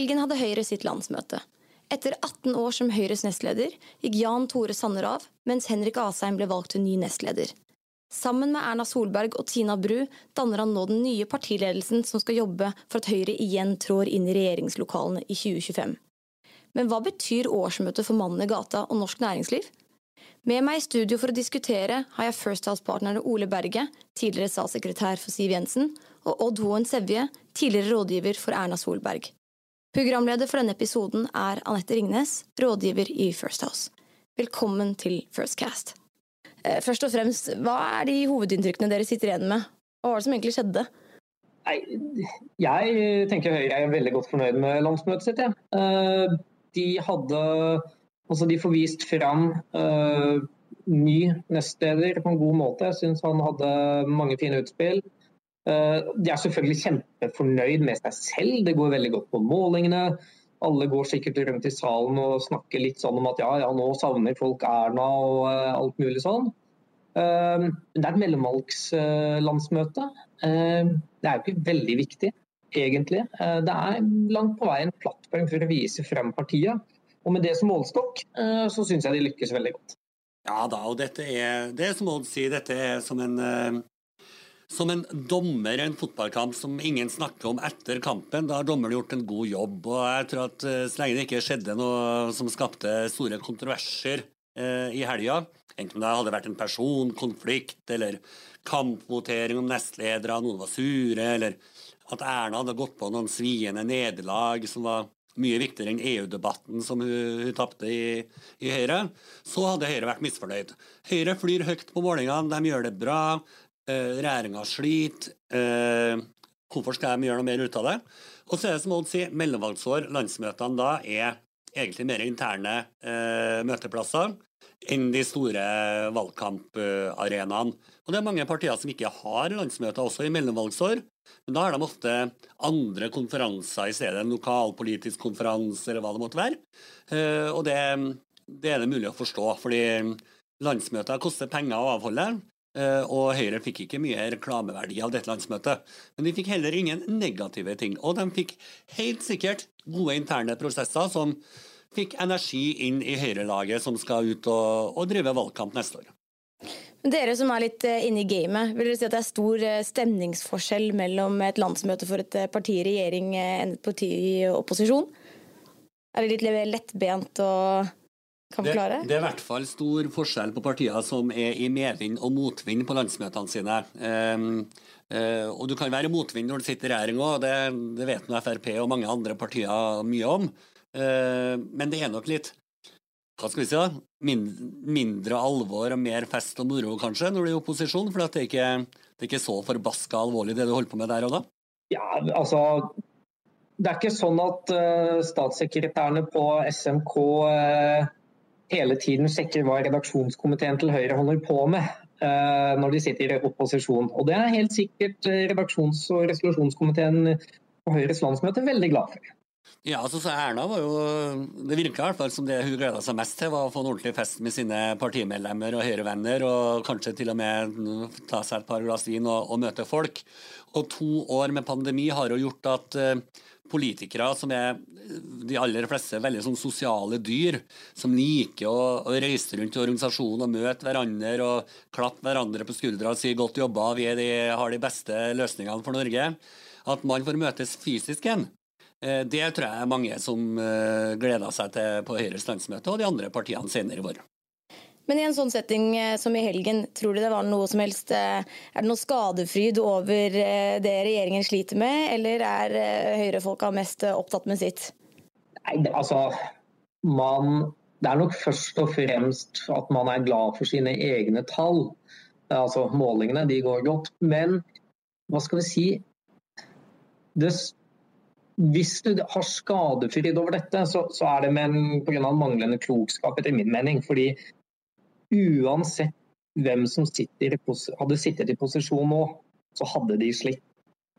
helgen hadde Høyre sitt landsmøte. Etter 18 år som Høyres nestleder gikk Jan Tore Sanner av, mens Henrik Asheim ble valgt til ny nestleder. Sammen med Erna Solberg og Tina Bru danner han nå den nye partiledelsen som skal jobbe for at Høyre igjen trår inn i regjeringslokalene i 2025. Men hva betyr årsmøtet for mannen i gata og norsk næringsliv? Med meg i studio for å diskutere har jeg First House-partnerne Ole Berge, tidligere statssekretær for Siv Jensen, og Odd Hoen Sevje, tidligere rådgiver for Erna Solberg. Programleder for denne episoden er Anette Ringnes, rådgiver i First House. Velkommen til Firstcast. Eh, først og fremst, hva er de hovedinntrykkene dere sitter igjen med? Hva var det som egentlig skjedde? Jeg tenker Høyre er veldig godt fornøyd med landsmøtet sitt. Ja. Eh, de hadde Altså, de får vist fram uh, ny nestleder på en god måte. Jeg syns han hadde mange fine utspill. Uh, de er selvfølgelig kjempefornøyd med seg selv. Det går veldig godt på målingene. Alle går sikkert rundt i salen og snakker litt sånn om at ja, ja, nå savner folk Erna og uh, alt mulig sånn. det er et mellomvalgslandsmøte. det er jo ikke veldig viktig, egentlig. det er langt på vei en plattform for å vise frem partiet. Og med det som målestokk, eh, så syns jeg de lykkes veldig godt. Ja da, og dette er, det er som Odd sier, dette er som en eh, som en dommer i en fotballkamp som ingen snakker om etter kampen, da har dommeren gjort en god jobb. og jeg tror at eh, Så lenge det ikke skjedde noe som skapte store kontroverser eh, i helga, enten om det hadde vært en personkonflikt eller kampvotering om nestledere, noen var sure, eller at Erna hadde gått på noen sviende nederlag som var mye viktigere enn EU-debatten som hun, hun tapte i, i, Høyre, så hadde Høyre vært misfornøyd. Høyre flyr høyt på målingene, de gjør det bra. Eh, Regjeringa sliter. Eh, hvorfor skal de gjøre noe mer ut av det? Og så er det som Odd sier, mellomvalgsår, landsmøtene da, er egentlig mer interne eh, møteplasser enn de store valgkamparenaene. Og det er mange partier som ikke har landsmøter også i mellomvalgsår. Men da har de ofte andre konferanser i stedet, en lokalpolitisk konferanse eller hva det måtte være. Eh, og det, det er det mulig å forstå, fordi landsmøter koster penger å avholde. Eh, og Høyre fikk ikke mye reklameverdi av dette landsmøtet. Men de fikk heller ingen negative ting. Og de fikk helt sikkert gode interne prosesser som fikk energi inn i Høyre-laget som skal ut og, og drive valgkamp neste år. Dere som er litt eh, inne i gamet, vil dere si at det er stor eh, stemningsforskjell mellom et landsmøte for et parti i regjering enn et parti i opposisjon? Er det litt lettbent og kan forklare? Det, det, er i hvert fall stor forskjell på partier som er i medvind og motvind på landsmøtene sine. Um, uh, og du kan være i motvind når du sitter i regjering òg, det, det, vet nå Frp og mange andre partier mye om. Uh, men det er nok litt hva skal vi si da, mindre alvor og mer fest og moro kanskje når du er i opposisjon? For det er, ikke, det er ikke så forbaska alvorlig det du holder på med der og da? Ja, altså Det er ikke sånn at uh, statssekretærene på SMK uh, hele tiden sjekker hva redaksjonskomiteen til Høyre holder på med uh, når de sitter i opposisjon. Og det er helt sikkert redaksjons- og resolusjonskomiteen på Høyres landsmøte veldig glad for. Ja, altså så Erna var jo Det virka i hvert fall som det hun gleda seg mest til, var å få en ordentlig fest med sine partimedlemmer og Høyre-venner, og kanskje til og med ta seg et par glass vin og, og, møte folk. Og to år med pandemi har jo gjort at uh, politikere som er de aller fleste veldig sånn sosiale dyr, som liker å, å reise rundt i organisasjonen og møte hverandre og klappe hverandre på skuldra og si 'godt jobba, vi de, har de beste løsningene for Norge', at man får møtes fysisk igjen. Eh, det tror jeg er mange som eh, gleder seg til på Høyres landsmøte og de andre partiene senere i vår. Men i en sånn setting eh, som i helgen, tror du det var noe som helst Er det noe skadefryd over det regjeringen sliter med, eller er høyrefolka mest opptatt med sitt? Nei, altså man, Det er nok først og fremst at man er glad for sine egne tall. Altså Målingene de går godt. Men hva skal vi si det hvis du har skadefryd over dette, så, så er det pga. manglende klokskap, etter min mening. Fordi uansett hvem som sitter, hadde sittet i posisjon nå, så hadde de slitt.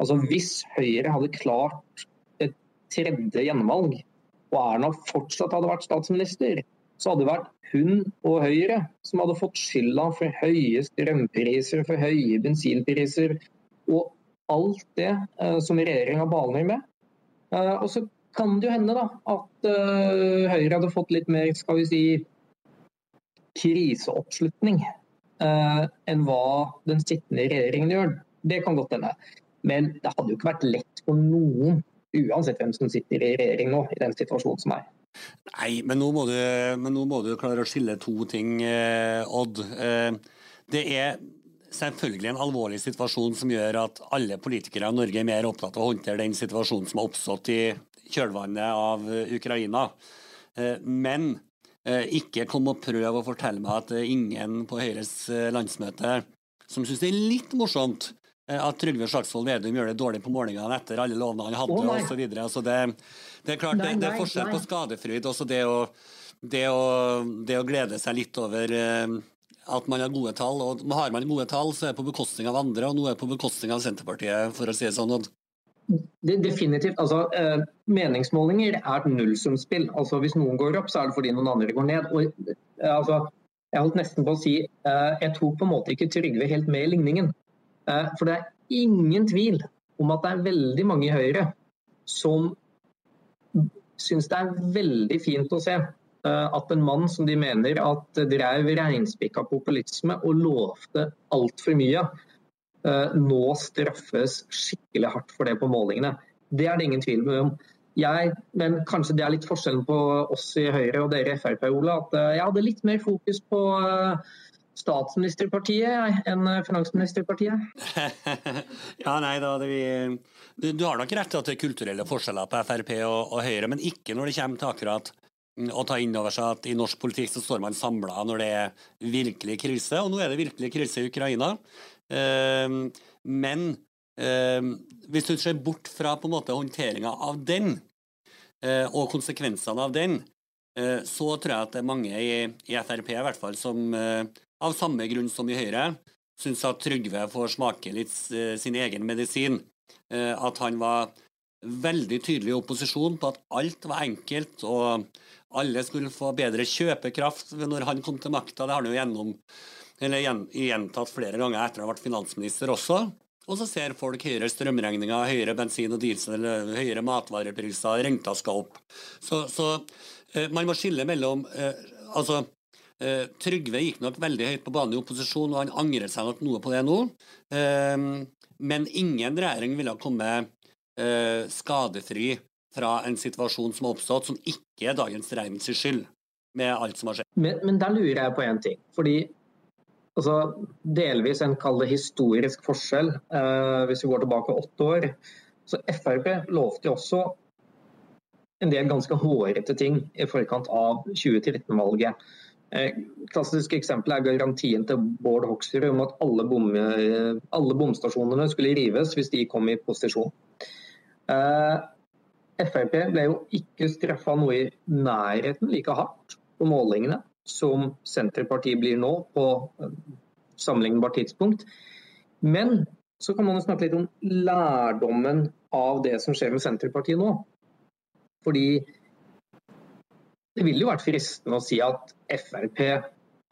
Altså Hvis Høyre hadde klart et tredje gjenvalg, og Erna fortsatt hadde vært statsminister, så hadde det vært hun og Høyre som hadde fått skylda for høye strømpriser, for høye bensinpriser og alt det eh, som regjeringa baler med. Eh, og så kan det jo hende da, at eh, Høyre hadde fått litt mer skal vi si, kriseoppslutning uh, enn hva den sittende regjeringen gjør. Det kan godt hende. Men det hadde jo ikke vært lett for noen, uansett hvem som sitter i regjering nå, i den situasjonen som er. Nei, men nå må du, nå må du klare å skille to ting, eh, Odd. Eh, det er selvfølgelig en alvorlig situasjon som gjør at alle politikere i Norge er mer opptatt av å håndtere den situasjonen som har oppstått i kjølvannet av Ukraina. Eh, men eh, ikke kom og prøv å fortelle meg at det er ingen på Høyres landsmøte som syns det er litt morsomt at Trygve Slagsvold Vedum gjør det dårlig på morgenen etter alle lovene han hadde oh, osv. Altså det, det er klart, nei, det, det, er forskjell på skadefryd. Også det å, det, å, det å glede seg litt over at man har gode tall. og Har man gode tall, så er det på bekostning av andre, og nå er det på bekostning av Senterpartiet, for å si det sånn. Det, definitivt. altså eh, Meningsmålinger er et nullsumspill. Altså, hvis noen går opp, så er det fordi noen andre går ned. Og, eh, altså, jeg holdt nesten på å si eh, jeg tok på en måte ikke Trygve helt med i ligningen. Eh, for det er ingen tvil om at det er veldig mange i Høyre som syns det er veldig fint å se eh, at en mann som de mener at drev reinspikka populisme og lovte altfor mye, Eh, nå straffes skikkelig hardt for det på målingene. Det er det ingen tvil om. Jeg, men kanskje det er litt forskjellen på oss i Høyre og dere i Frp, Ole. At jeg hadde litt mer fokus på eh, statsministerpartiet enn finansministerpartiet. ja, nei, da vi du, har nok rett til at det er kulturelle forskjeller på Frp og, og, Høyre, men ikke når det kommer til akkurat mm, å ta inn over seg at i norsk politikk så står man samla når det er virkelig krise. Og nå er det virkelig krise i Ukraina. Ehm, men ehm, hvis du ser bort fra på en måte håndteringa av den, eh, og konsekvensene av den, eh, så tror jeg at det er mange i, i Frp i hvert fall som eh, av samme grunn som i Høyre syns at Trygve får smake litt sin egen medisin. At han var veldig tydelig i opposisjon på at alt var enkelt, og alle skulle få bedre kjøpekraft når han kom til makta. Det har han jo gjennom gjentatt flere ganger etter å ha vært finansminister også. Og så ser folk høyere strømregninger, høyere bensin og diesel, høyere matvarepriser, renta skal opp. Så, så uh, man må skille mellom Altså, uh, Trygve gikk nok veldig høyt på banen i opposisjon, og han angrer seg nok noe på det nå. men ingen regjering ville ha kommet skadefri fra en situasjon som har oppstått, som ikke er dagens regjerings skyld, med alt som har skjedd. Men, men der lurer jeg på én ting. fordi altså, delvis en kall historisk forskjell eh, hvis vi går tilbake åtte år. Så Frp lovte også en del ganske hårete ting i forkant av 2013-valget. Eh, klassisk eksempel er garantien til Bård Hoksrud om at alle, bom, alle bomstasjonene skulle rives hvis de kom i posisjon. Eh, Frp ble jo ikke straffa noe i nærheten like hardt på målingene som Senterpartiet blir nå, på eh, sammenlignbart tidspunkt. Men så kan man jo snakke litt om lærdommen av det som skjer med Senterpartiet nå. Fordi det ville jo vært fristende å si at Frp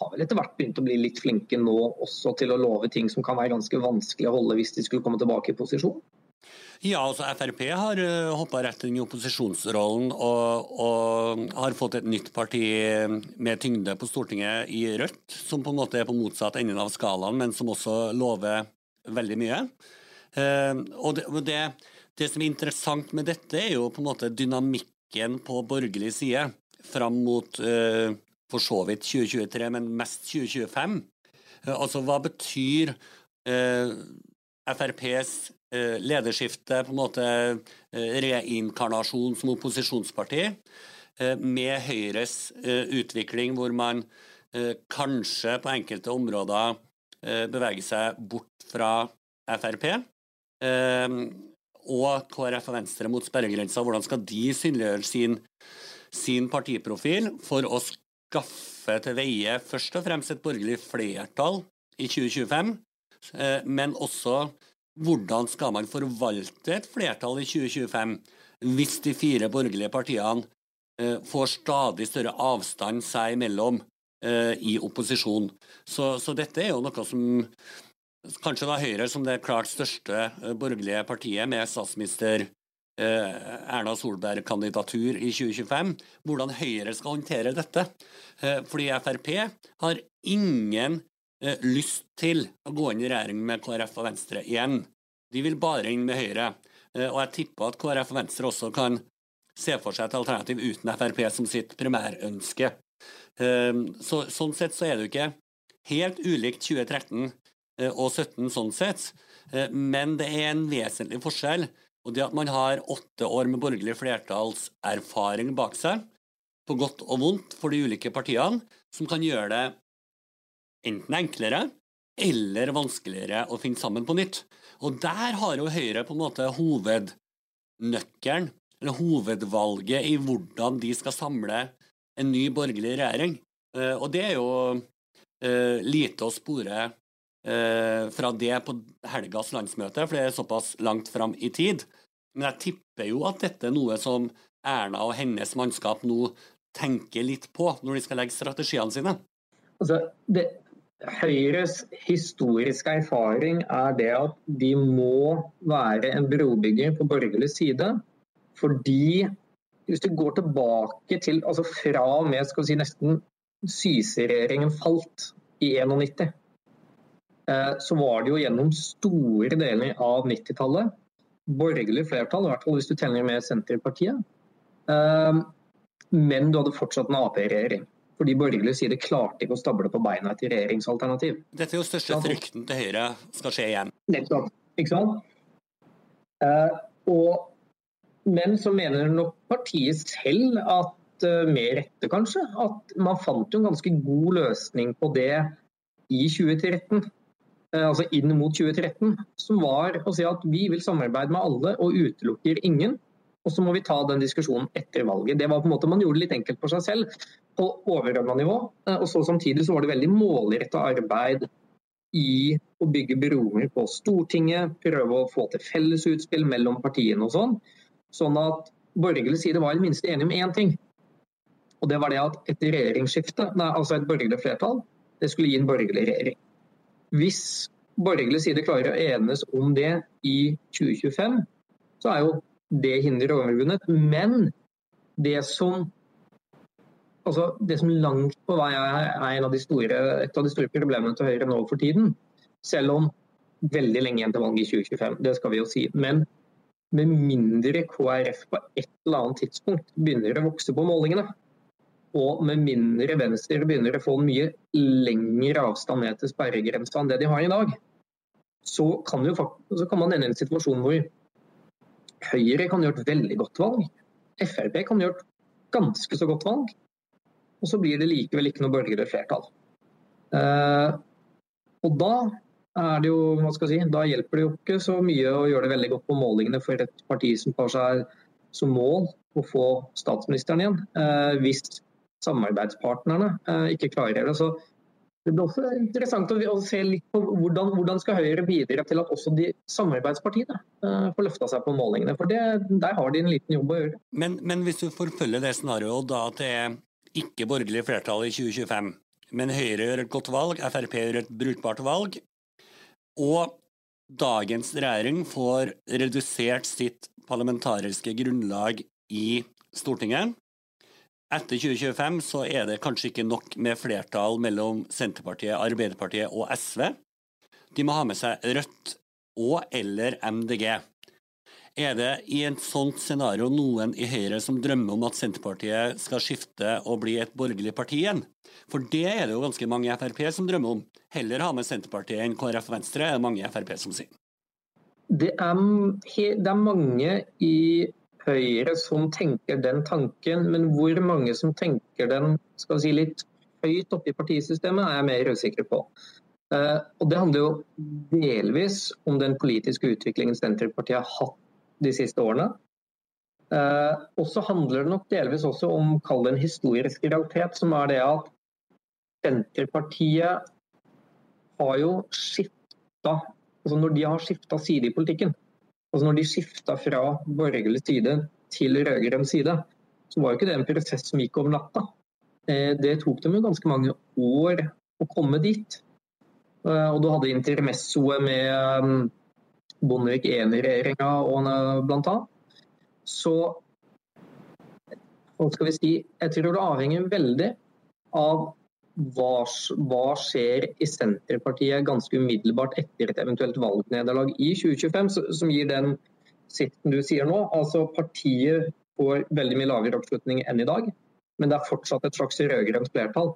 har vel etter hvert begynt å bli litt flinke nå også til å love ting som kan være ganske vanskelig å holde hvis de skulle komme tilbake i posisjon? Ja, altså Frp har uh, eh, hoppa rett inn i opposisjonsrollen og, og, har fått et nytt parti med tyngde på Stortinget i Rødt, som på en måte er på motsatt enden av skalaen, men som også lover veldig mye. Uh, og det, det, det, som er interessant med dette, er jo på en måte dynamikken på borgerlig side fram mot uh, for så vidt 2023, men mest 2025. altså hva betyr FrPs Eh, lederskifte, på en måte eh, reinkarnasjon som opposisjonsparti, eh, med Høyres utvikling hvor man kanskje på enkelte områder beveger seg bort fra Frp. Og KrF og Venstre mot sperregrensa. Hvordan skal de synliggjøre sin, sin partiprofil for å skaffe til veie først og fremst et borgerlig flertall i 2025, men også hvordan skal man forvalte et flertall i 2025 hvis de fire borgerlige partiene eh, får stadig større avstand seg imellom eh, i opposisjon? Så, så, dette er jo noe som kanskje da Høyre som det klart største eh, borgerlige partiet, med statsminister Erna Solberg-kandidatur i 2025, hvordan Høyre skal håndtere dette. Fordi Frp har ingen lyst til å gå inn i regjering med KrF og Venstre igjen. De vil bare inn med Høyre. Og jeg tipper at KrF og Venstre også kan se for seg et alternativ uten Frp som sitt primærønske. Så, sånn sett så er det jo ikke helt ulikt 2013 og 2017 sånn sett, men det er en vesentlig forskjell. Og det at man har åtte år med borgerlig flertallserfaring bak seg, på godt og vondt for de ulike partiene, som kan gjøre det enten enklere eller vanskeligere å finne sammen på nytt. Og der har jo Høyre på en måte hovednøkkelen eller hovedvalget i hvordan de skal samle en ny borgerlig regjering. Eh, og det er jo eh, lite å spore fra det på helgas landsmøte, for det er såpass langt fram i tid. Men jeg tipper jo at dette er noe som Erna og hennes mannskap nå tenker litt på når de skal legge strategiene sine. Altså, det, Høyres historiske erfaring er det at de må være en brobygger på borgerlig side. Fordi hvis du går tilbake til altså fra og med skal vi si, nesten Syse-regjeringen falt i 91, eh, så var det jo gjennom store deler av 90-tallet borgerlig flertall, i hvert fall hvis du teller med Senterpartiet. Eh, men du hadde fortsatt en Ap-regjering. Fordi borgerlig side klarte ikke å stable på beina et regjeringsalternativ. Dette er jo største frykten til Høyre skal skje igjen. Nettopp. Ikke sant? Uh, og men så mener nok partiet selv at med rette, kanskje, at man fant jo en ganske god løsning på det i 2013. Eh, altså inn mot 2013, som var å si at vi vil samarbeide med alle og utelukker ingen. Og så må vi ta den diskusjonen etter valget. Det var på en måte, Man gjorde det litt enkelt for seg selv på overordna nivå. Uh, og så Samtidig så var det veldig målretta arbeid i å bygge broer på Stortinget, prøve å få til felles utspill mellom partiene og sånn. Sånn at borgerlig side var i det minste enige om én ting. Og det var det at et regjeringsskifte, nei, altså et borgerlig flertall, det skulle gi en borgerlig regjering. Hvis borgerlig side klarer å enes om det i 2025, så er jo det hinderet overvunnet. Men det som altså det som langt på vei er en av store, et av de store problemene til Høyre nå for tiden, selv om veldig lenge igjen til valget i 2025, det skal vi jo si. Men med mindre KrF på et eller annet tidspunkt begynner å vokse på målingene, og med mindre Venstre begynner å få en mye lengre avstand ned til sperregrensa enn det de har i dag, så kan, jo, så kan man ende i en situasjon hvor Høyre kan gjøre et veldig godt valg, Frp kan gjøre et ganske så godt valg, og så blir det likevel ikke noe borgerlig flertall. Uh, og da er det jo, hva skal jeg si, da hjelper det jo ikke så mye å gjøre det veldig godt på målingene for et parti som tar seg som mål å få statsministeren igjen, eh, hvis samarbeidspartnerne eh, ikke klarer det. Så det blir også interessant å, se litt på hvordan, hvordan skal Høyre bidra til at også de samarbeidspartiene eh, får løfta seg på målingene. For det, der har de en liten jobb å gjøre. Men, men hvis du forfølger det scenarioet da at det er ikke borgerlig flertall i 2025, men Høyre gjør et godt valg, Frp gjør et brukbart valg, og dagens regjering får redusert sitt parlamentariske grunnlag i Stortinget. Etter 2025 så er det kanskje ikke nok med flertall mellom Senterpartiet, Arbeiderpartiet og SV. De må ha med seg Rødt og eller MDG. Er det i et sånt scenario noen i Høyre som drømmer om at Senterpartiet skal skifte og bli et borgerlig parti igjen? For det er det jo ganske mange i Frp som drømmer om. Heller ha med Senterpartiet enn KrF og Venstre, er det mange i Frp som sier. Det er, det er mange i Høyre som tenker den tanken, men hvor mange som tenker den skal vi si, litt høyt oppe i partisystemet, er jeg mer usikker på. Uh, og Det handler jo delvis om den politiske utviklingen Senterpartiet har hatt de siste årene. Eh, og så handler det nok delvis også om kall det en historisk realitet, som er det at Senterpartiet har jo skifta altså Når de har skifta side i politikken, altså når de skifta fra borgerlig side til rød-grønn side, så var ikke det en prosess som gikk over natta. Eh, det tok dem jo ganske mange år å komme dit. Eh, og du hadde intermessoet med Bondevik I-regjeringa bl.a. så hva skal vi si, Jeg tror det avhenger veldig av hva, hva skjer i Senterpartiet ganske umiddelbart etter et eventuelt valgnederlag i 2025, som gir den sitten du sier nå. Altså Partiet får veldig mye lavere oppslutning enn i dag, men det er fortsatt et slags rød-grønt flertall.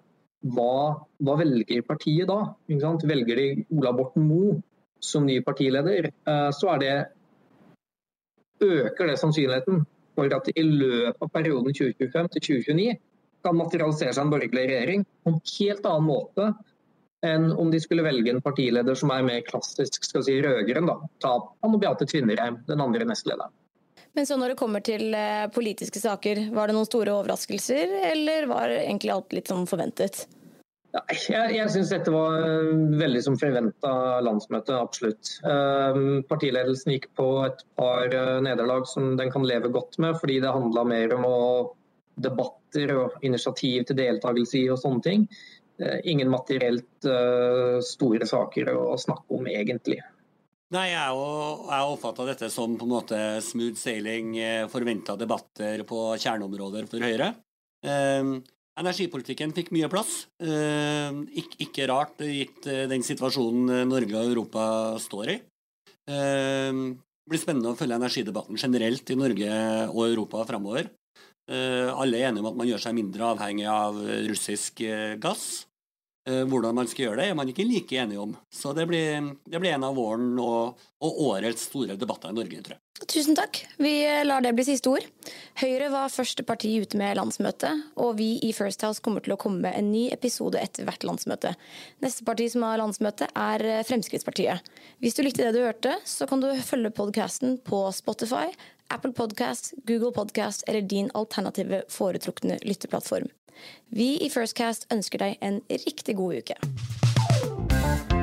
Hva, hva, velger partiet da? Velger de Ola Borten Moe som ny partileder, eh, så det øker det sannsynligheten for at i løpet av perioden 2025 til 2029 kan materialisere seg en borgerlig regjering på en helt annen måte enn om de skulle velge en partileder som er mer klassisk skal si, rød-grønn. Ta Anne Beate Tvinnereim, den andre nestlederen. Men så når det kommer til eh, politiske saker, var det noen store overraskelser, eller var egentlig alt litt som forventet? Jeg, jeg syns dette var eh, veldig som forventa landsmøte, absolutt. Um, partiledelsen gikk på et par nederlag som den kan leve godt med, fordi det handla mer om å, debatter og initiativ til deltakelse i og sånne ting. Uh, ingen materielt uh, store saker å snakke om, egentlig. Nei, Jeg, jeg oppfatta dette som på en måte smooth sailing, forventa debatter på kjerneområder for Høyre. Energipolitikken fikk mye plass. Eh, ikke, ikke rart gitt eh, den situasjonen eh, Norge og Europa står i. Det blir spennende å følge energidebatten generelt i Norge og Europa framover. Alle er enige om at man gjør seg mindre avhengig av russisk gass. Hvordan man skal gjøre det, er man ikke like enige om. Så det blir, det blir en av våren og, og årets store debatter i Norge, tror jeg. Tusen takk. Vi lar det bli siste ord. Høyre var første parti ute med landsmøte, og vi i First House kommer til å komme med en ny episode etter hvert landsmøte. Neste parti som har landsmøte, er Fremskrittspartiet. Hvis du likte det du hørte, så kan du følge podkasten på Spotify, Apple Podcast, Google Podcast eller din alternative foretrukne lytteplattform. Vi i Firstcast ønsker deg en riktig god uke.